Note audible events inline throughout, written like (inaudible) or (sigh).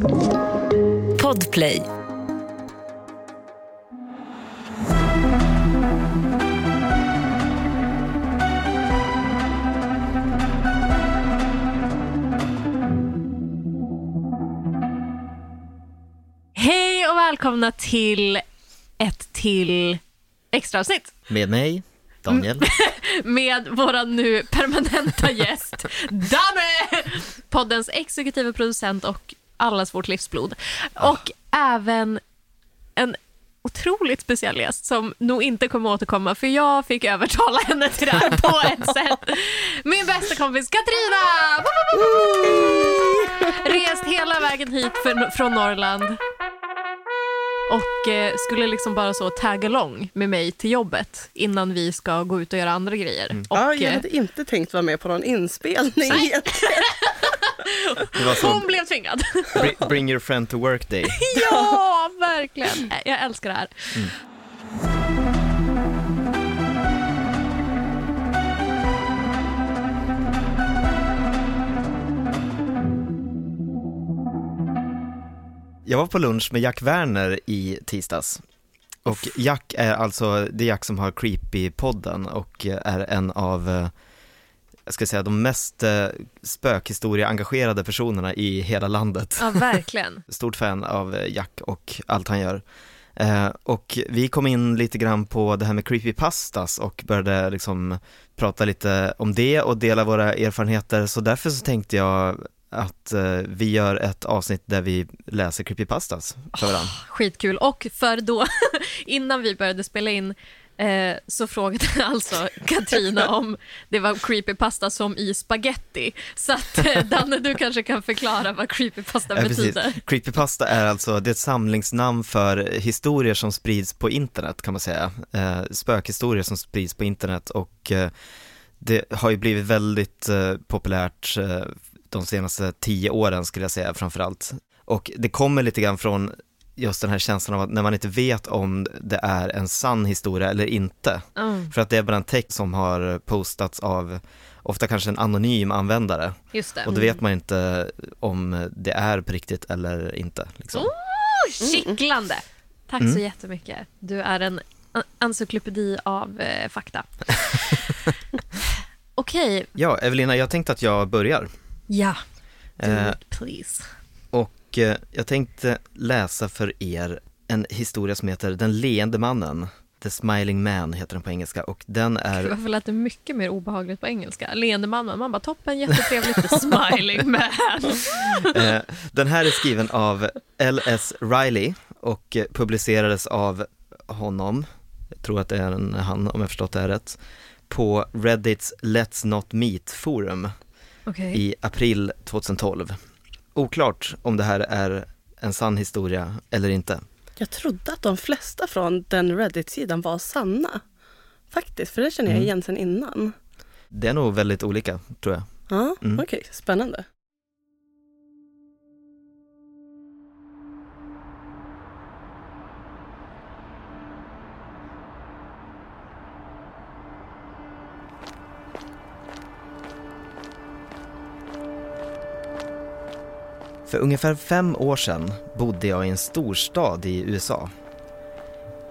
Podplay. Hej och välkomna till ett till extra avsnitt Med mig, Daniel. (laughs) med vår nu permanenta gäst, Dame! Poddens exekutiva producent och allas vårt livsblod. Och även en otroligt speciell gäst som nog inte kommer återkomma för jag fick övertala henne till det här på ett (laughs) sätt. Min bästa kompis Katrina! Rest hela vägen hit från Norrland och eh, skulle liksom bara så tag along med mig till jobbet innan vi ska gå ut och göra andra grejer. Och, Ja, jag hade inte tänkt vara med på någon inspelning. (laughs) (laughs) Så, hon blev tvingad. bring, your friend to work day. (laughs) ja, verkligen. Jag älskar det här. Jag var på lunch med Jack Werner i tisdags. Och Jack är alltså, det är Jack som har Creepy-podden och är en av, eh, jag ska säga, de mest eh, spökhistoria-engagerade personerna i hela landet. Ja, verkligen. (laughs) Stort fan av eh, Jack och allt han gör. Eh, och vi kom in lite grann på det här med creepypastas och började liksom prata lite om det och dela våra erfarenheter, så därför så tänkte jag att eh, vi gör ett avsnitt där vi läser creepypastas för varandra. Skitkul. Och för då, (laughs) innan vi började spela in, eh, så frågade (laughs) alltså Katrina om det var creepypasta som i spaghetti. Så att eh, Danne, du kanske kan förklara vad creepypasta Ja, precis. betyder. Creepypasta är alltså, det är ett samlingsnamn för historier som sprids på internet kan man säga. Eh, spökhistorier som sprids på internet och det har ju blivit väldigt populärt de senaste tio åren skulle jag säga framförallt. Och det kommer lite grann från just den här känslan av att när man inte vet om det är en sann historia eller inte. Mm, För att det är bara en text som har postats av ofta kanske en anonym användare och då vet man inte om det är på riktigt eller inte. Liksom. Oh, kittlande. Tack så Mm. jättemycket. Du är en en- encyklopedi av eh, fakta. (laughs) Okej, Ja, Evelina, jag tänkte att jag börjar. ja. Do Eh, it, please. Och eh, jag tänkte läsa för er en historia som heter Den leende mannen. The Smiling Man heter den på engelska och den är, Varför lät det mycket mer obehagligt på engelska? Leende mamma, man bara toppen, jättetrevligt, smiling (laughs) man. eh, den här är skriven av L.S. Riley och publicerades av honom, jag tror att det är en han om jag förstått det här rätt, på Reddits Let's Not Meet forum Okej. i april 2012. Oklart om det här är en sann historia eller inte. Jag trodde att de flesta från den Reddit-sidan var sanna. Faktiskt, för det känner jag Mm. igen sen innan. Det är nog väldigt olika, tror jag. Ja, Mm. okej, spännande. För ungefär fem år sedan bodde jag i en storstad i USA.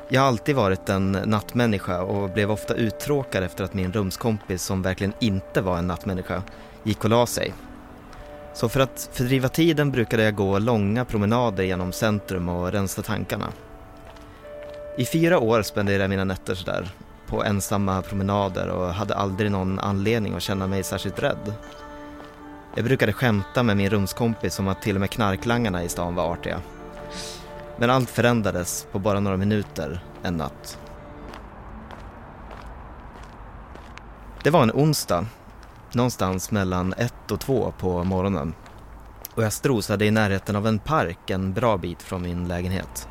Jag har alltid varit en nattmänniska och blev ofta uttråkad efter att min rumskompis, som verkligen inte var en nattmänniska, gick och la sig. Så för att fördriva tiden brukade jag gå långa promenader genom centrum och rensa tankarna. I fyra år spenderade jag mina nätter sådär, på ensamma promenader och hade aldrig någon anledning att känna mig särskilt rädd. Jag brukade skämta med min rumskompis om att till och med knarklangarna i stan var artiga. Men allt förändrades på bara några minuter en natt. Det var en onsdag, någonstans mellan ett och två på morgonen. Och jag strosade i närheten av en park en bra bit från min lägenhet.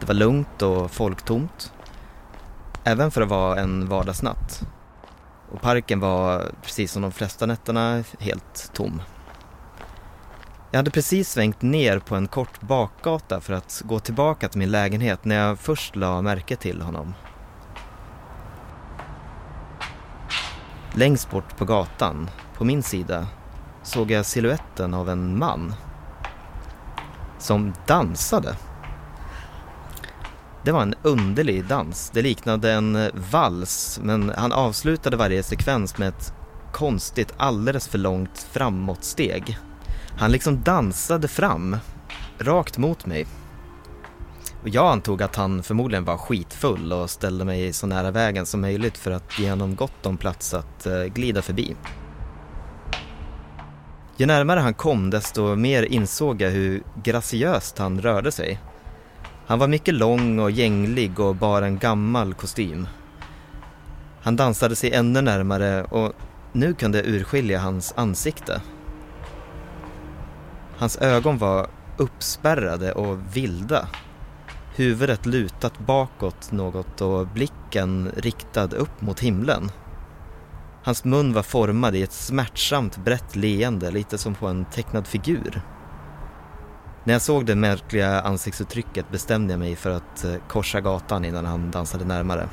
Det var lugnt och folktomt. Även för att vara en vardagsnatt. Och parken var, precis som de flesta nätterna, helt tom. Jag hade precis svängt ner på en kort bakgata för att gå tillbaka till min lägenhet när jag först la märke till honom. Längst bort på gatan, på min sida, såg jag siluetten av en man. som dansade. Det var en underlig dans. Det liknade en eh, vals men han avslutade varje sekvens med ett konstigt, alldeles för långt framåtsteg. Han liksom dansade fram, rakt mot mig. Och jag antog att han förmodligen var skitfull och ställde mig så nära vägen som möjligt för att ge honom gott om plats att eh, glida förbi. Ju närmare han kom desto mer insåg jag hur graciöst han rörde sig. Han var mycket lång och gänglig och bar en gammal kostym. Han dansade sig ännu närmare och nu kunde jag urskilja hans ansikte. Hans ögon var uppspärrade och vilda. Huvudet lutat bakåt något och blicken riktad upp mot himlen. Hans mun var formad i ett smärtsamt brett leende, lite som på en tecknad figur. När jag såg det märkliga ansiktsuttrycket bestämde jag mig för att eh, korsa gatan innan han dansade närmare.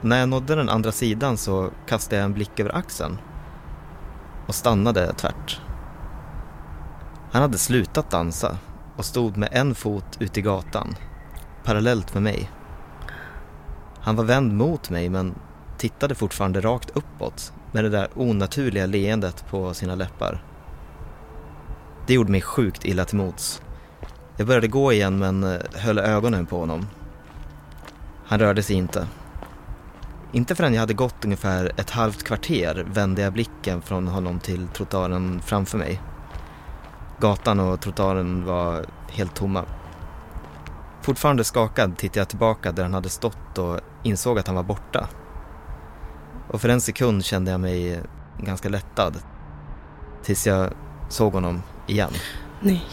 När jag nådde den andra sidan så kastade jag en blick över axeln och stannade tvärt. Han hade slutat dansa och stod med en fot ute i gatan, parallellt med mig. Han var vänd mot mig men tittade fortfarande rakt uppåt med det där onaturliga leendet på sina läppar. Det gjorde mig sjukt illa till mots. Jag började gå igen men eh, höll ögonen på honom. Han rörde sig inte. Inte förrän jag hade gått ungefär ett halvt kvarter vände jag blicken från honom till trottoaren framför mig. Gatan och trottoaren var helt tomma. Fortfarande skakad tittade jag tillbaka där han hade stått och insåg att han var borta. Och för en sekund kände jag mig ganska lättad. Tills jag såg honom igen. Nej.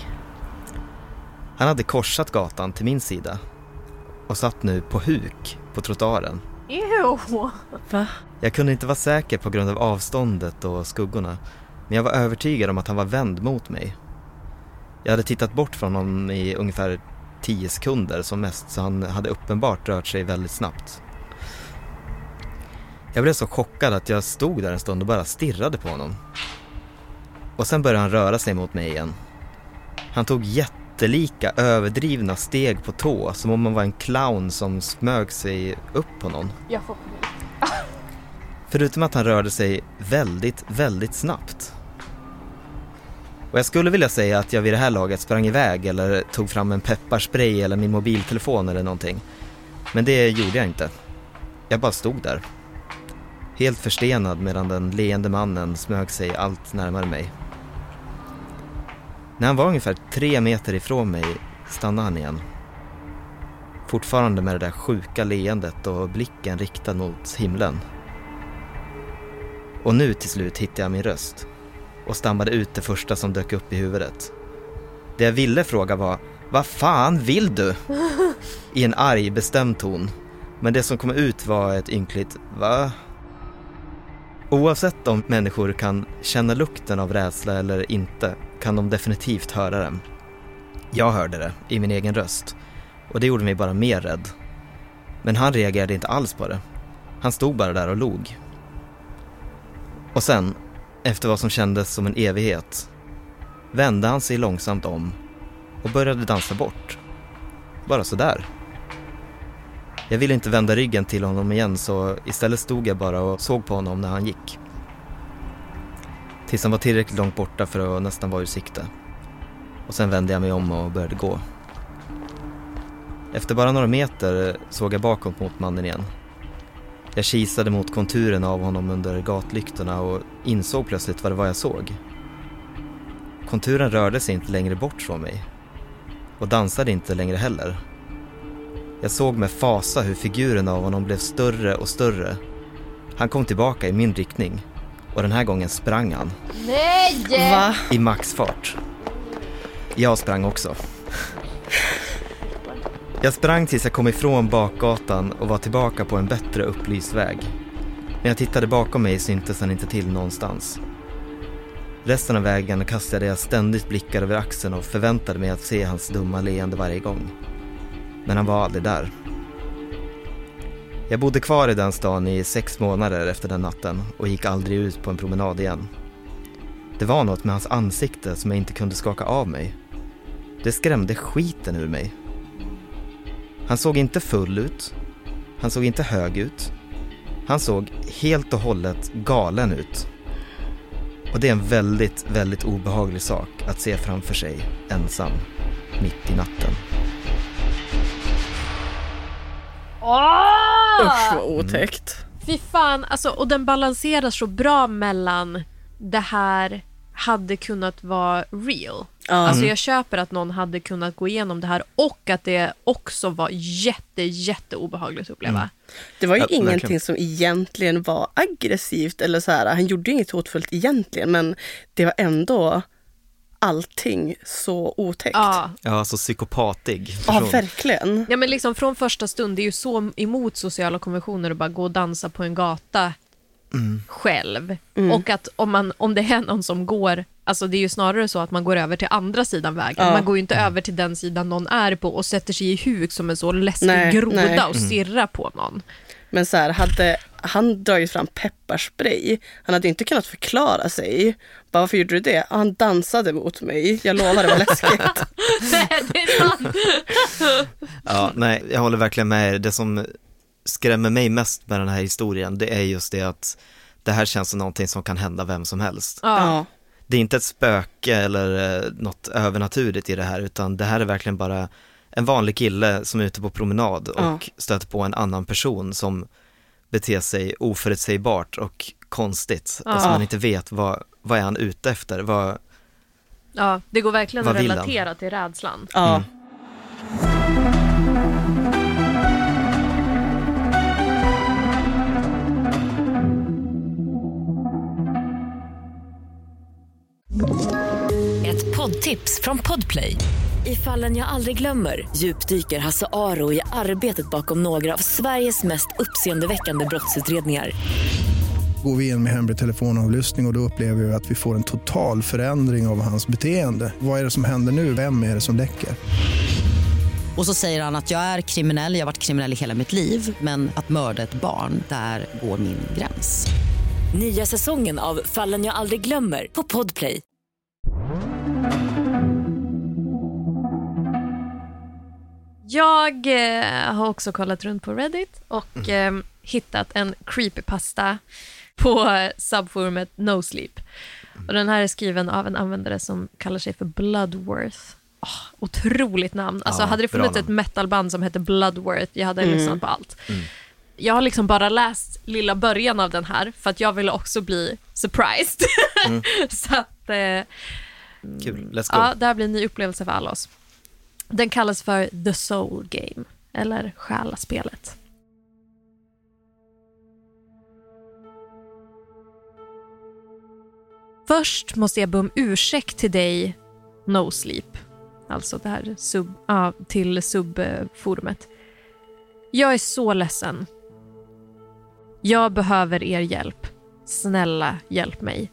Han hade korsat gatan till min sida och satt nu på huk på trottoaren. Ew. Va? Jag kunde inte vara säker på grund av avståndet och skuggorna, men jag var övertygad om att han var vänd mot mig. Jag hade tittat bort från honom i ungefär tio sekunder som mest, så han hade uppenbart rört sig väldigt snabbt. Jag blev så chockad att jag stod där en stund och bara stirrade på honom. Och sen började han röra sig mot mig igen. Han tog jättelika, överdrivna steg på tå, som om han var en clown som smög sig upp på någon. Jag får (laughs) Förutom att han rörde sig väldigt, väldigt snabbt. Och jag skulle vilja säga att jag vid det här laget sprang iväg eller tog fram en pepparspray eller min mobiltelefon eller någonting. Men det gjorde jag inte. Jag bara stod där. Helt förstenad medan den leende mannen smög sig allt närmare mig. När han var ungefär tre meter ifrån mig stannade han igen. Fortfarande med det där sjuka leendet och blicken riktad mot himlen. Och nu till slut hittade jag min röst och stammade ut det första som dök upp i huvudet. Det jag ville fråga var Vad fan vill du? (laughs) I en arg, bestämd ton. Men det som kom ut var ett ynkligt Va? Oavsett om människor kan känna lukten av rädsla eller inte kan de definitivt höra den. Jag hörde det i min egen röst och det gjorde mig bara mer rädd. Men han reagerade inte alls på det. Han stod bara där och log. Och sen, efter vad som kändes som en evighet, vände han sig långsamt om och började dansa bort. Bara sådär. Jag ville inte vända ryggen till honom igen så istället stod jag bara och såg på honom när han gick. Tills han var tillräckligt långt borta för att nästan vara ur sikte. Och sen vände jag mig om och började gå. Efter bara några meter såg jag bakåt mot mannen igen. Jag kisade mot konturen av honom under gatlyktorna och insåg plötsligt vad det var jag såg. Konturen rörde sig inte längre bort från mig. Och dansade inte längre heller. Jag såg med fasa hur figuren av honom blev större och större. Han kom tillbaka i min riktning. Och den här gången sprang han. Nej! Va? I maxfart. Jag sprang också. Jag sprang tills jag kom ifrån bakgatan och var tillbaka på en bättre upplyst väg. När jag tittade bakom mig syntes han inte till någonstans. Resten av vägen kastade jag ständigt blickar över axeln och förväntade mig att se hans dumma leende varje gång. Men han var aldrig där. Jag bodde kvar i den stan i sex månader efter den natten och gick aldrig ut på en promenad igen. Det var något med hans ansikte som jag inte kunde skaka av mig. Det skrämde skiten ur mig. Han såg inte full ut. Han såg inte hög ut. Han såg helt och hållet galen ut. Och det är en väldigt, väldigt obehaglig sak att se framför sig ensam, mitt i natten. Usch vad otäckt. Fy fan, alltså, och den balanserar så bra mellan det här hade kunnat vara real. Ja. Alltså jag köper att någon hade kunnat gå igenom det här och att det också var jätte, jätte obehagligt att uppleva. Det var ju Ja, ingenting verkligen. som egentligen var aggressivt eller så här. Han gjorde ju inget hotfullt egentligen men det var ändå allting så otäckt. Ja. Ja, alltså psykopatig Ja, verkligen. ja, men liksom från första stund, det är ju så emot sociala konventioner att bara gå och dansa på en gata själv. Och att om, man, om det är någon som går, alltså det är ju snarare så att man går över till andra sidan vägen. Ja. Man går ju inte över till den sidan någon är på och sätter sig i huk som en så läskig Nej, groda nej. och stirrar på någon. Men så här, hade han dragit fram pepparspray, han hade inte kunnat förklara sig. Bara, varför gjorde du det? "Ja, Han dansade mot mig. Jag lovar det var läskigt. (laughs) Nej, det är sant. Ja, nej, jag håller verkligen med er. Det som skrämmer mig mest med den här historien, det är just det att det här känns som någonting som kan hända vem som helst. Ja. Det är inte ett spöke eller eh, något övernaturligt i det här, utan det här är verkligen bara en vanlig kille som är ute på promenad och Ja. stöter på en annan person som beter sig oförutsägbart och konstigt. Ja. Alltså man inte vet vad, vad är han ute efter, vad, ja, det går verkligen att vill han? relatera till rädslan. Ja. Ett poddtips från Podplay. I fallen jag aldrig glömmer djupdyker Hasse Aro i arbetet bakom några av Sveriges mest uppseendeväckande brottsutredningar. Går vi in med hemlig telefonavlyssning och, och då upplever vi att vi får en total förändring av hans beteende. Vad är det som händer nu? Vem är det som läcker? Och så säger han att jag är kriminell, jag har varit kriminell i hela mitt liv men att mörda ett barn, där går min gräns. Nya säsongen av Fallen jag aldrig glömmer på Podplay. Jag eh, har också kollat runt på Reddit och eh, hittat en creepypasta på subforumet No Sleep. Och den här är skriven av en användare som kallar sig för Bloodworth. Oh, otroligt namn. Alltså Ja, hade det funnits ett metalband som hette Bloodworth, jag hade lyssnat på allt. Jag har liksom bara läst lilla början av den här för att jag ville också bli surprised. (laughs) Så att, eh, kul, let's go. Ja, det här blir en ny upplevelse för alla oss. Den kallas för The Soul Game, eller Själaspelet. Först måste jag be om ursäkt till dig, No Sleep. Alltså det här sub, ah, till subforumet. Jag är så ledsen. Jag behöver er hjälp. Snälla, hjälp mig.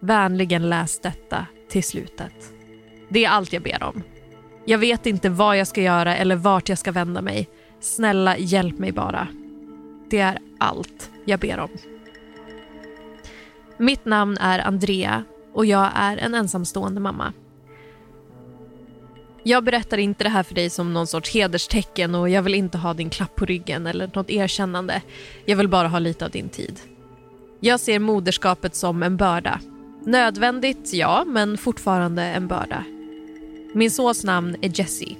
Vänligen läs detta till slutet. Det är allt jag ber om. Jag vet inte vad jag ska göra eller vart jag ska vända mig. Snälla, hjälp mig bara. Det är allt jag ber om. Mitt namn är Andrea och jag är en ensamstående mamma. Jag berättar inte det här för dig som någon sorts hederstecken och jag vill inte ha din klapp på ryggen eller något erkännande. Jag vill bara ha lite av din tid. Jag ser moderskapet som en börda. Nödvändigt, ja, men fortfarande en börda. Min sons namn är Jesse.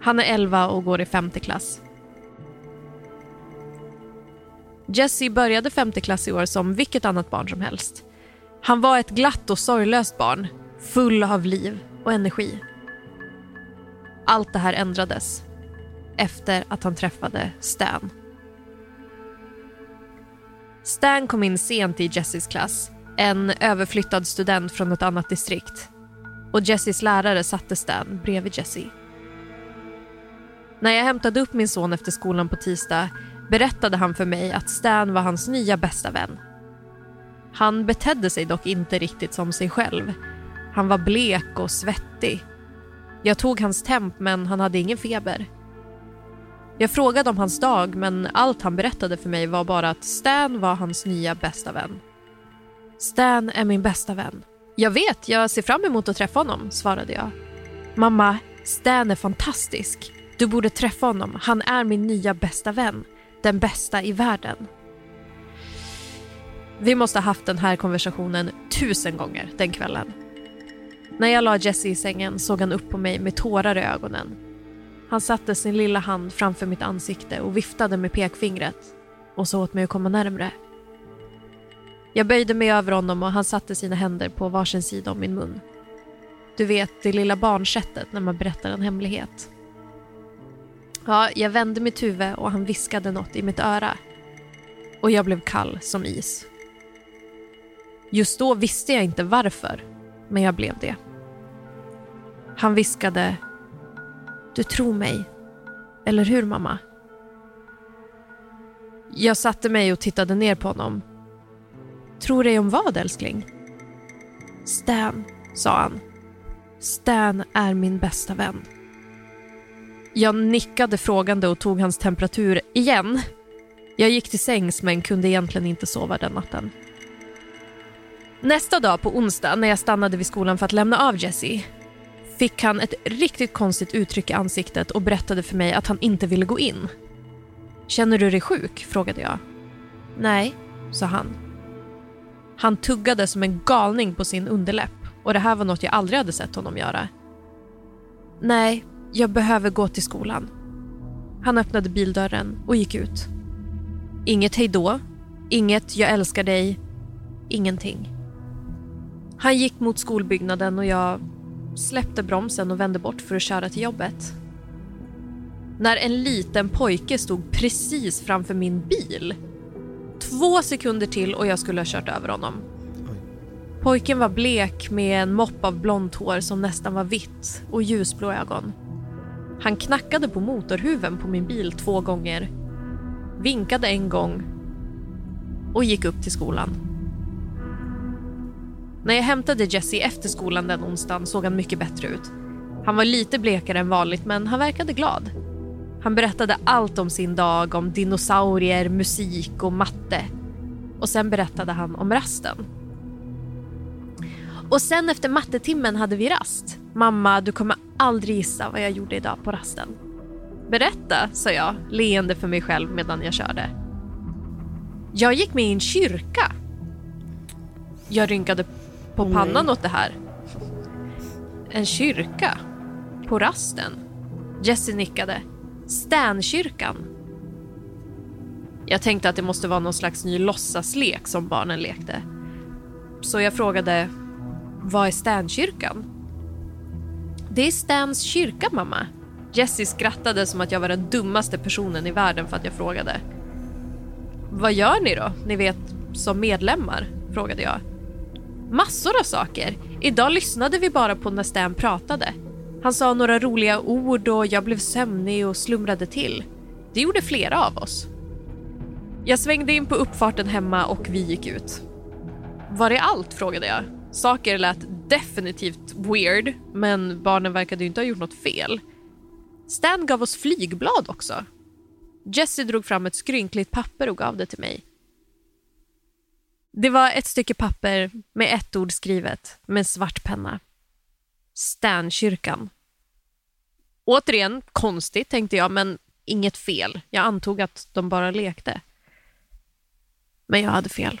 Han är 11 och går i femte klass. Jesse började femte klass i år som vilket annat barn som helst. Han var ett glatt och sorglöst barn, full av liv och energi. Allt det här ändrades efter att han träffade Stan. Stan kom in sent i Jessys klass, en överflyttad student från ett annat distrikt. Och Jessys lärare satte Stan bredvid Jessie. När jag hämtade upp min son efter skolan på tisdag berättade han för mig att Stan var hans nya bästa vän. Han betedde sig dock inte riktigt som sig själv. Han var blek och svettig. Jag tog hans temp men han hade ingen feber. Jag frågade om hans dag men allt han berättade för mig var bara att Stan var hans nya bästa vän. Stan är min bästa vän. Jag vet, jag ser fram emot att träffa honom, svarade jag. Mamma, Stan är fantastisk. Du borde träffa honom. Han är min nya bästa vän. Den bästa i världen. Vi måste ha haft den här konversationen tusen gånger den kvällen. När jag la Jesse i sängen såg han upp på mig med tårar i ögonen. Han satte sin lilla hand framför mitt ansikte och viftade med pekfingret och sa åt mig att komma närmre. Jag böjde mig över honom och han satte sina händer på varsin sida om min mun. Du vet, det lilla barnsättet när man berättar en hemlighet. Ja, jag vände mitt huvud och han viskade något i mitt öra. Och jag blev kall som is. Just då visste jag inte varför, men jag blev det. Han viskade Du tror mig, eller hur mamma? Jag satte mig och tittade ner på honom. Tror dig om vad älskling? Stan, sa han. Stan är min bästa vän. Jag nickade frågande och tog hans temperatur igen. Jag gick till sängs men kunde egentligen inte sova den natten. Nästa dag på onsdag när jag stannade vid skolan för att lämna av Jesse fick han ett riktigt konstigt uttryck i ansiktet och berättade för mig att han inte ville gå in. Känner du dig sjuk? frågade jag. Nej, sa han. Han tuggade som en galning på sin underläpp och det här var något jag aldrig hade sett honom göra. Nej, jag behöver gå till skolan. Han öppnade bildörren och gick ut. Inget hejdå, inget jag älskar dig, ingenting. Han gick mot skolbyggnaden och jag släppte bromsen och vände bort för att köra till jobbet. När en liten pojke stod precis framför min bil. Två sekunder till och jag skulle ha kört över honom. Pojken var blek med en mopp av blont hår som nästan var vitt och ljusblå ögon. Han knackade på motorhuven på min bil två gånger, vinkade en gång och gick upp till skolan. När jag hämtade Jesse efter skolan den onsdagen såg han mycket bättre ut. Han var lite blekare än vanligt men han verkade glad. Han berättade allt om sin dag, om dinosaurier, musik och matte. Och sen berättade han om rasten. Och sen efter mattetimmen hade vi rast. Mamma, du kommer aldrig gissa vad jag gjorde idag på rasten. Berätta, sa jag, leende för mig själv medan jag körde. Jag gick med i en kyrka. Jag rynkade på pannan åt det här. En kyrka? På rasten? Jesse nickade. Stankyrkan. Jag tänkte att det måste vara någon slags ny låtsaslek som barnen lekte. Så jag frågade, vad är Stankyrkan? Det är Stans kyrka, mamma. Jessie skrattade som att jag var den dummaste personen i världen för att jag frågade. Vad gör ni då, ni vet, som medlemmar? frågade jag. Massor av saker. Idag lyssnade vi bara på när Stan pratade. Han sa några roliga ord och jag blev sömnig och slumrade till. Det gjorde flera av oss. Jag svängde in på uppfarten hemma och vi gick ut. Var är allt? frågade jag. Saker lät definitivt weird, men barnen verkade ju inte ha gjort något fel. Stan gav oss flygblad också. Jesse drog fram ett skrynkligt papper och gav det till mig. Det var ett stycke papper med ett ord skrivet med svart penna. Stankyrkan. Återigen konstigt tänkte jag, men inget fel. Jag antog att de bara lekte. Men jag hade fel.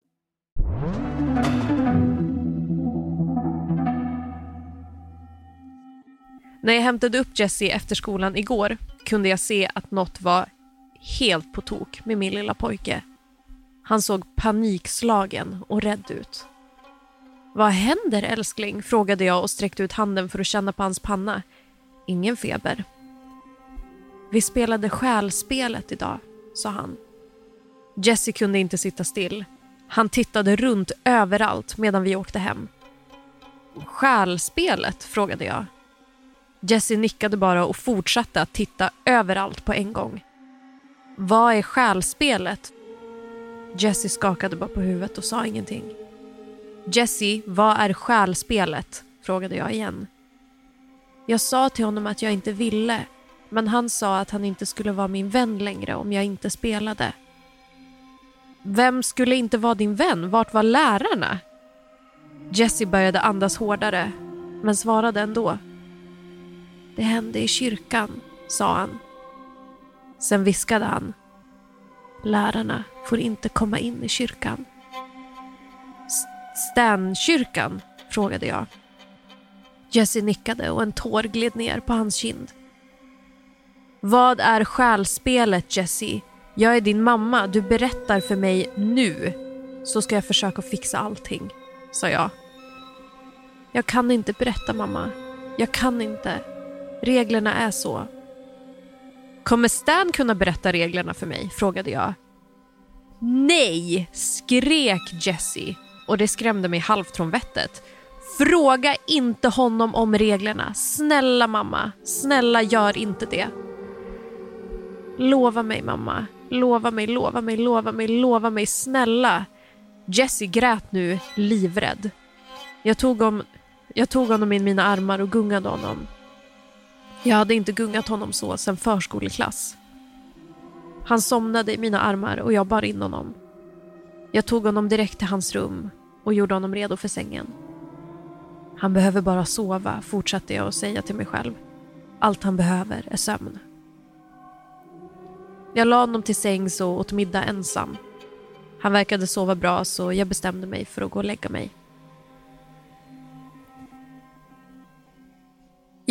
När jag hämtade upp Jesse efter skolan igår kunde jag se att något var helt på tok med min lilla pojke. Han såg panikslagen och rädd ut. Vad händer älskling? frågade jag och sträckte ut handen för att känna på hans panna. Ingen feber. Vi spelade själspelet idag, sa han. Jesse kunde inte sitta still. Han tittade runt överallt medan vi åkte hem. Själspelet? frågade jag. Jesse nickade bara och fortsatte att titta överallt på en gång. Vad är själspelet? Jesse skakade bara på huvudet och sa ingenting. Jesse, vad är själspelet? frågade jag igen. Jag sa till honom att jag inte ville, men han sa att han inte skulle vara min vän längre om jag inte spelade. Vem skulle inte vara din vän? Vart var lärarna? Jesse började andas hårdare, men svarade ändå. Det hände i kyrkan, sa han. Sen viskade han. Lärarna får inte komma in i kyrkan. Stenkyrkan, frågade jag. Jesse nickade och en tår gled ner på hans kind. Vad är själspelet, Jesse? Jag är din mamma. Du berättar för mig nu. Så ska jag försöka fixa allting, sa jag. Jag kan inte berätta, mamma. Jag kan inte. Reglerna är så. Kommer Stan kunna berätta reglerna för mig? frågade jag. Nej! skrek Jesse och det skrämde mig halvt från vettet. Fråga inte honom om reglerna. Snälla mamma, snälla gör inte det. Lova mig mamma, lova mig, lova mig, lova mig, lova mig, snälla. Jesse grät nu livrädd. Jag tog, om, jag tog honom i mina armar och gungade honom. Jag hade inte gungat honom så sedan förskoleklass. Han somnade i mina armar och jag bar in honom. Jag tog honom direkt till hans rum och gjorde honom redo för sängen. Han behöver bara sova, fortsatte jag att säga till mig själv. Allt han behöver är sömn. Jag la honom till sängs och åt middag ensam. Han verkade sova bra så jag bestämde mig för att gå och lägga mig.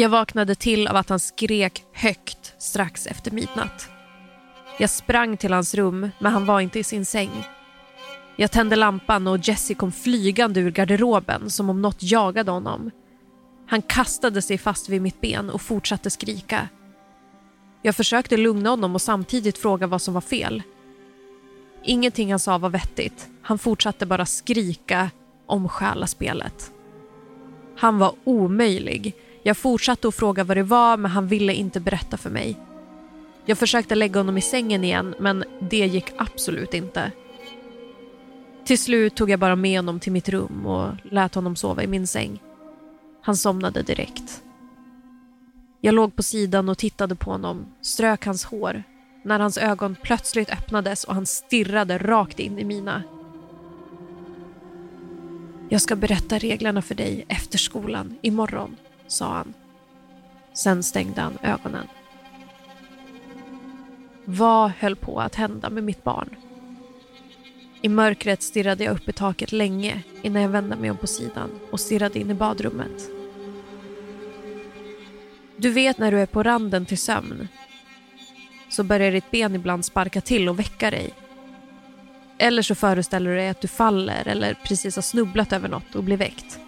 Jag vaknade till av att han skrek högt strax efter midnatt. Jag sprang till hans rum, men han var inte i sin säng. Jag tände lampan och Jesse kom flygande ur garderoben som om något jagade honom. Han kastade sig fast vid mitt ben och fortsatte skrika. Jag försökte lugna honom och samtidigt fråga vad som var fel. Ingenting han sa var vettigt. Han fortsatte bara skrika om själaspelet. Han var omöjlig. Jag fortsatte att fråga vad det var men han ville inte berätta för mig. Jag försökte lägga honom i sängen igen men det gick absolut inte. Till slut tog jag bara med honom till mitt rum och lät honom sova i min säng. Han somnade direkt. Jag låg på sidan och tittade på honom, strök hans hår, när hans ögon plötsligt öppnades och han stirrade rakt in i mina. Jag ska berätta reglerna för dig efter skolan imorgon, sa han. Sen stängde han ögonen. Vad höll på att hända med mitt barn? I mörkret stirrade jag upp i taket länge innan jag vände mig om på sidan och stirrade in i badrummet. Du vet när du är på randen till sömn så börjar ditt ben ibland sparka till och väcka dig. Eller så föreställer du dig att du faller eller precis har snubblat över något och blir väckt.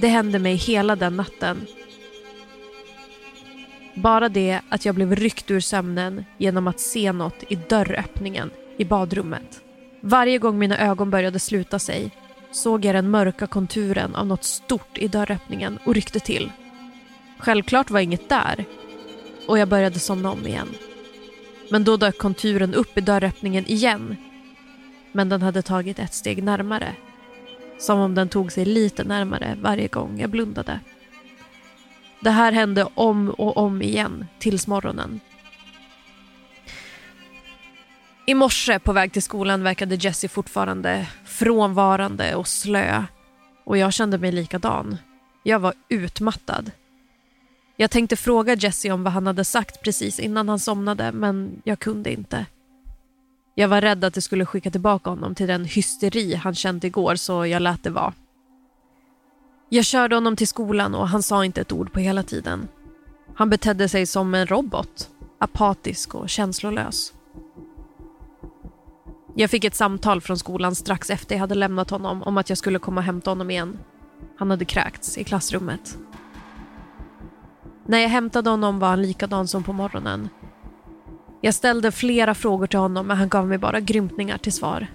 Det hände mig hela den natten. Bara det att jag blev ryckt ur sömnen genom att se något i dörröppningen i badrummet. Varje gång mina ögon började sluta sig såg jag den mörka konturen av något stort i dörröppningen och ryckte till. Självklart var inget där och jag började somna om igen. Men då dök konturen upp i dörröppningen igen. Men den hade tagit ett steg närmare. Som om den tog sig lite närmare varje gång jag blundade. Det här hände om och om igen tills morgonen. I morse på väg till skolan verkade Jessie fortfarande frånvarande och slö. Och jag kände mig likadan. Jag var utmattad. Jag tänkte fråga Jesse om vad han hade sagt precis innan han somnade, men jag kunde inte. Jag var rädd att det skulle skicka tillbaka honom till den hysteri han känt igår, så jag lät det vara. Jag körde honom till skolan och han sa inte ett ord på hela tiden. Han betedde sig som en robot, apatisk och känslolös. Jag fick ett samtal från skolan strax efter jag hade lämnat honom om att jag skulle komma och hämta honom igen. Han hade kräkts i klassrummet. När jag hämtade honom var han likadan som på morgonen. Jag ställde flera frågor till honom men han gav mig bara grymtningar till svar.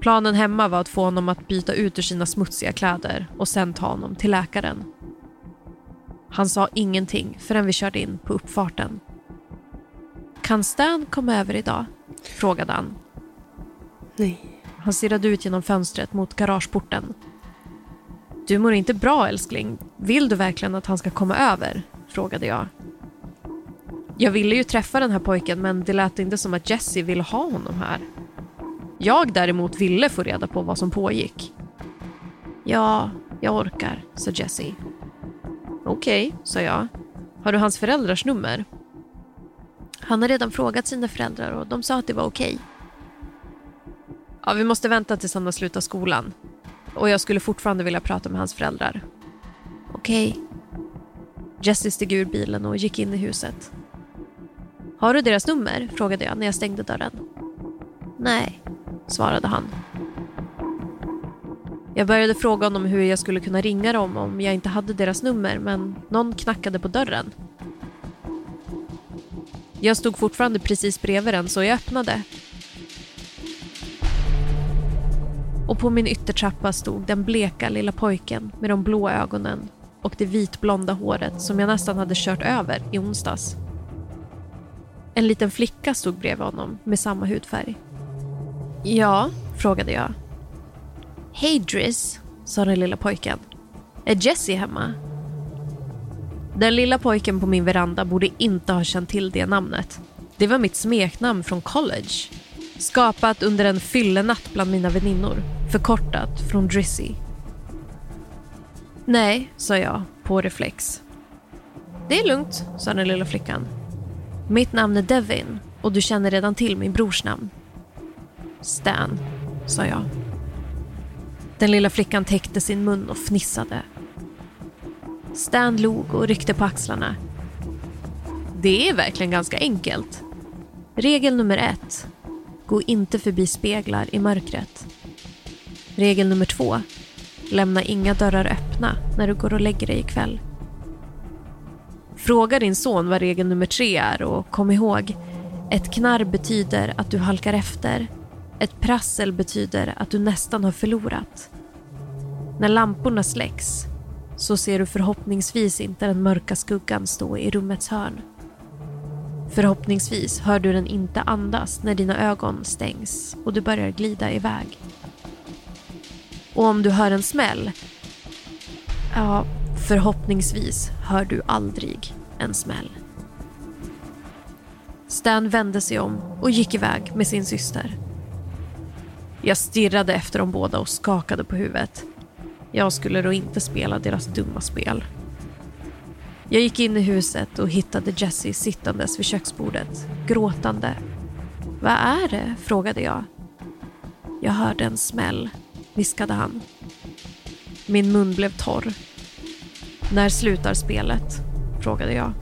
Planen hemma var att få honom att byta ut ur sina smutsiga kläder och sen ta honom till läkaren. Han sa ingenting förrän vi körde in på uppfarten. Kan Stan komma över idag? frågade han. Nej. Han stirrade ut genom fönstret mot garageporten. Du mår inte bra älskling. Vill du verkligen att han ska komma över? frågade jag. Jag ville ju träffa den här pojken men det lät inte som att Jesse ville ha honom här. Jag däremot ville få reda på vad som pågick. Ja, jag orkar, sa Jesse. Okej, okay, sa jag. Har du hans föräldrars nummer? Han har redan frågat sina föräldrar och de sa att det var okej. Okay. Ja, vi måste vänta tills han har slutat skolan. Och jag skulle fortfarande vilja prata med hans föräldrar. Okej. Okay. Jesse steg ur bilen och gick in i huset. Har du deras nummer? frågade jag när jag stängde dörren. Nej, svarade han. Jag började fråga honom hur jag skulle kunna ringa dem om jag inte hade deras nummer men någon knackade på dörren. Jag stod fortfarande precis bredvid den så jag öppnade. Och på min yttertrappa stod den bleka lilla pojken med de blå ögonen och det vitblonda håret som jag nästan hade kört över i onsdags. En liten flicka stod bredvid honom med samma hudfärg. Ja, frågade jag. Hej Driss, sa den lilla pojken. Är Jessie hemma? Den lilla pojken på min veranda borde inte ha känt till det namnet. Det var mitt smeknamn från college. Skapat under en fyllenatt bland mina väninnor. Förkortat från Drissy. Nej, sa jag på reflex. Det är lugnt, sa den lilla flickan. Mitt namn är Devin och du känner redan till min brors namn. Stan, sa jag. Den lilla flickan täckte sin mun och fnissade. Stan log och ryckte på axlarna. Det är verkligen ganska enkelt. Regel nummer ett. Gå inte förbi speglar i mörkret. Regel nummer två. Lämna inga dörrar öppna när du går och lägger dig ikväll. Fråga din son vad regel nummer tre är och kom ihåg, ett knarr betyder att du halkar efter. Ett prassel betyder att du nästan har förlorat. När lamporna släcks så ser du förhoppningsvis inte den mörka skuggan stå i rummets hörn. Förhoppningsvis hör du den inte andas när dina ögon stängs och du börjar glida iväg. Och om du hör en smäll, ja, förhoppningsvis hör du aldrig en smäll. Stan vände sig om och gick iväg med sin syster. Jag stirrade efter dem båda och skakade på huvudet. Jag skulle då inte spela deras dumma spel. Jag gick in i huset och hittade Jesse sittandes vid köksbordet, gråtande. Vad är det? frågade jag. Jag hörde en smäll, viskade han. Min mun blev torr. När slutar spelet? frågade jag.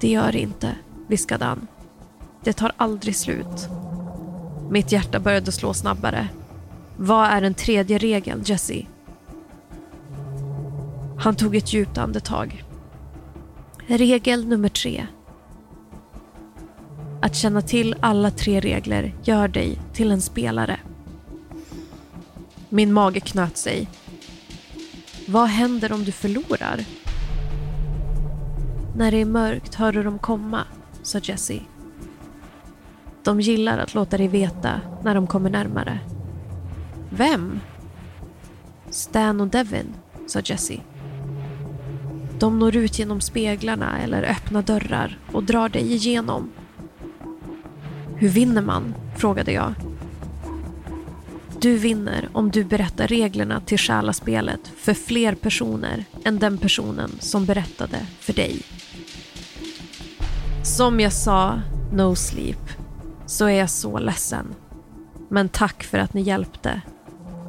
Det gör det inte, viskade han. Det tar aldrig slut. Mitt hjärta började slå snabbare. Vad är den tredje regeln, Jesse? Han tog ett djupt andetag. Regel nummer tre. Att känna till alla tre regler gör dig till en spelare. Min mage knöt sig. Vad händer om du förlorar? När det är mörkt hör du dem komma, sa Jesse. De gillar att låta dig veta när de kommer närmare. Vem? Stan och Devin, sa Jesse. De når ut genom speglarna eller öppna dörrar och drar dig igenom. Hur vinner man? frågade jag. Du vinner om du berättar reglerna till själaspelet för fler personer än den personen som berättade för dig. Som jag sa, no sleep, så är jag så ledsen. Men tack för att ni hjälpte.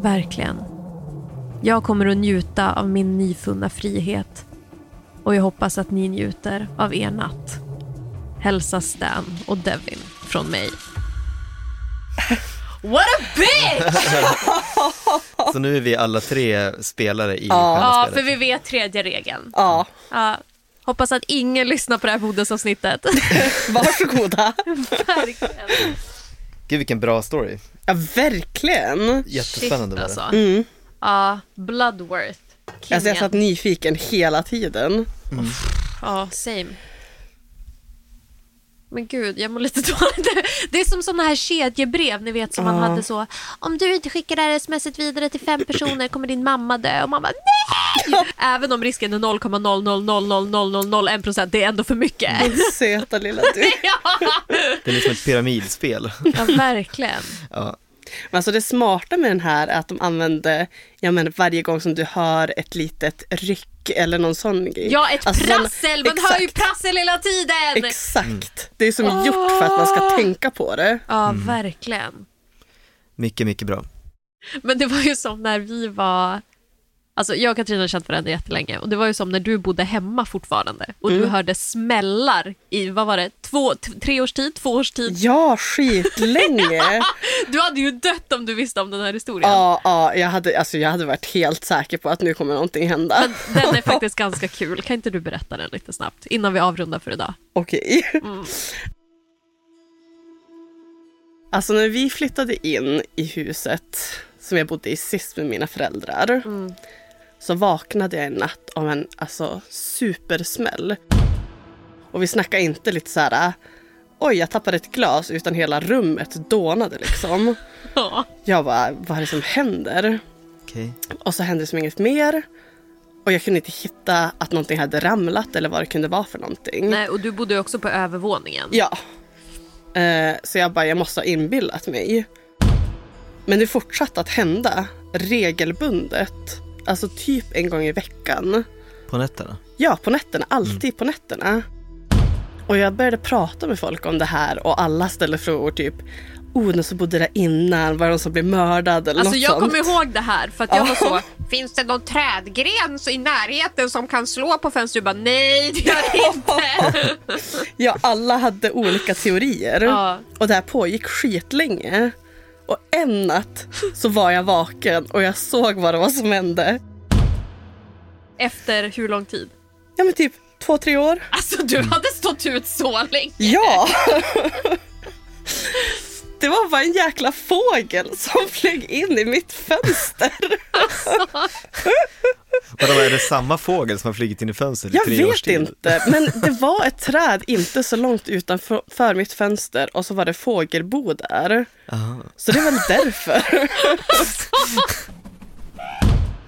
Verkligen. Jag kommer att njuta av min nyfunna frihet och jag hoppas att ni njuter av er natt. Hälsa Stan och Devin från mig. What a bitch! (laughs) Så nu är vi alla tre spelare i Ja. Ja, för vi vet tredje regeln. Ja, Ja. Hoppas att ingen lyssnar på det här bodelsavsnittet. (laughs) varsågoda. Verkligen. Gud vilken bra story. Ja, verkligen. Jättespännande Shit, var det. alltså. Mm. Ja, Bloodworth. Alltså jag satt nyfiken hela tiden. Ja, same. Men gud, jag mår lite dåligt. Det är som sådana här kedjebrev, ni vet som man hade så. Om du inte skickar det här smset vidare till fem personer kommer din mamma dö. Och man bara nej! Även om risken är 0,0000001 procent, det är ändå för mycket. Din söta lilla du. ja, Det är liksom ett pyramidspel. ja, verkligen. Ja. Men alltså det smarta med den här är att de använder, jag menar varje gång som du hör ett litet ryck eller någon sån grej. Ja, ett Alltså, prassel! Man hör ju exakt. prassel hela tiden! Exakt. Det är som gjort för att man ska tänka på det. Ja, verkligen. Mycket, mycket bra. Men det var ju som när vi var... Alltså jag och Katarina har känt varandra jättelänge och det var ju som när du bodde hemma fortfarande och du hörde smällar i, vad var det, två, tre års tid, två års tid. Ja, skitlänge. (laughs) Du hade ju dött om du visste om den här historien. Ja, ja jag, hade, alltså jag hade varit helt säker på att nu kommer någonting hända. Men den är (laughs) faktiskt ganska kul. Kan inte du berätta den lite snabbt innan vi avrundar för idag? Okej. Alltså när vi flyttade in i huset som jag bodde i sist med mina föräldrar så vaknade jag en natt av en alltså, supersmäll. Och vi snackar inte lite så här oj jag tappade ett glas utan hela rummet dånade liksom. (laughs) Ja. Jag bara, vad är det som händer? Okej. Och så hände det som inget mer. Och jag kunde inte hitta att någonting hade ramlat eller vad det kunde vara för någonting. Nej, och du bodde också på övervåningen. Ja. Eh, så jag bara, jag måste ha inbillat mig. Men det fortsatte att hända regelbundet. Alltså typ en gång i veckan. På nätterna? Ja, på nätterna. Alltid på nätterna. Och jag började prata med folk om det här och alla ställde frågor typ Oh, den som bodde där innan, var det någon som blev mördad eller Alltså något jag kommer ihåg det här för att jag var så, (laughs) finns det någon trädgren i närheten som kan slå på fönstret? Du bara, nej det gör det inte. (laughs) Ja, alla hade olika teorier. Ja. Och det här pågick skitlänge. Och en natt så var jag vaken och jag såg vad det var som hände. Efter hur lång tid? Ja men typ två, tre år. Alltså du hade stått ut så länge. Ja! (laughs) Det var bara en jäkla fågel som flög in i mitt fönster. (laughs) Vadå, är det samma fågel som har flugit in i fönstret i Jag tre års vet tid? inte, men det var ett träd inte så långt utanför för mitt fönster och så var det fågelbo där. Aha. Så det är väl därför.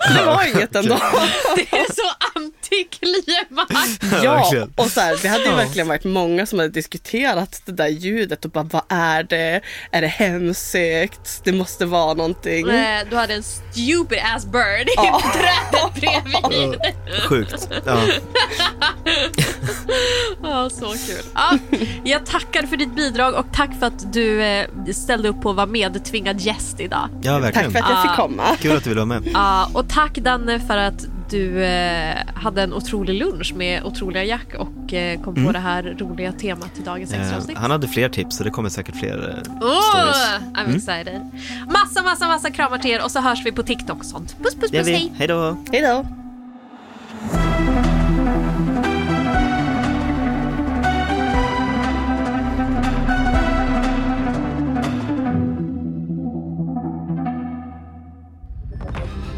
(laughs) Det var inget ändå. Det är så antiklimax. (laughs) Ja, verkligen. och så här, det hade ju Ja. verkligen varit många som hade diskuterat det där ljudet och bara vad är det? Är det hemsökt? Det måste vara någonting. Eh, Du hade en stupid ass bird i Ja. (laughs) trädet bredvid. Sjukt. Ja. (laughs) Ja, så kul. Ja, jag tackar för ditt bidrag och tack för att du eh, ställde upp på att vara medtvingad gäst idag. ja, Tack verkligen. för att jag fick komma. Kul att du ville vara med. Ja, och tack Danne för att du eh, hade en otrolig lunch med otroliga Jack och eh, kom på det här roliga temat till dagens extra Eh, avsnitt. han hade fler tips så det kommer säkert fler eh, Oh, stories. I'm excited. Massa, massa, massa kramar till er och så hörs vi på TikTok och sånt. Puss, puss, puss, hej! Hej då. Hej då.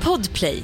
Podplay,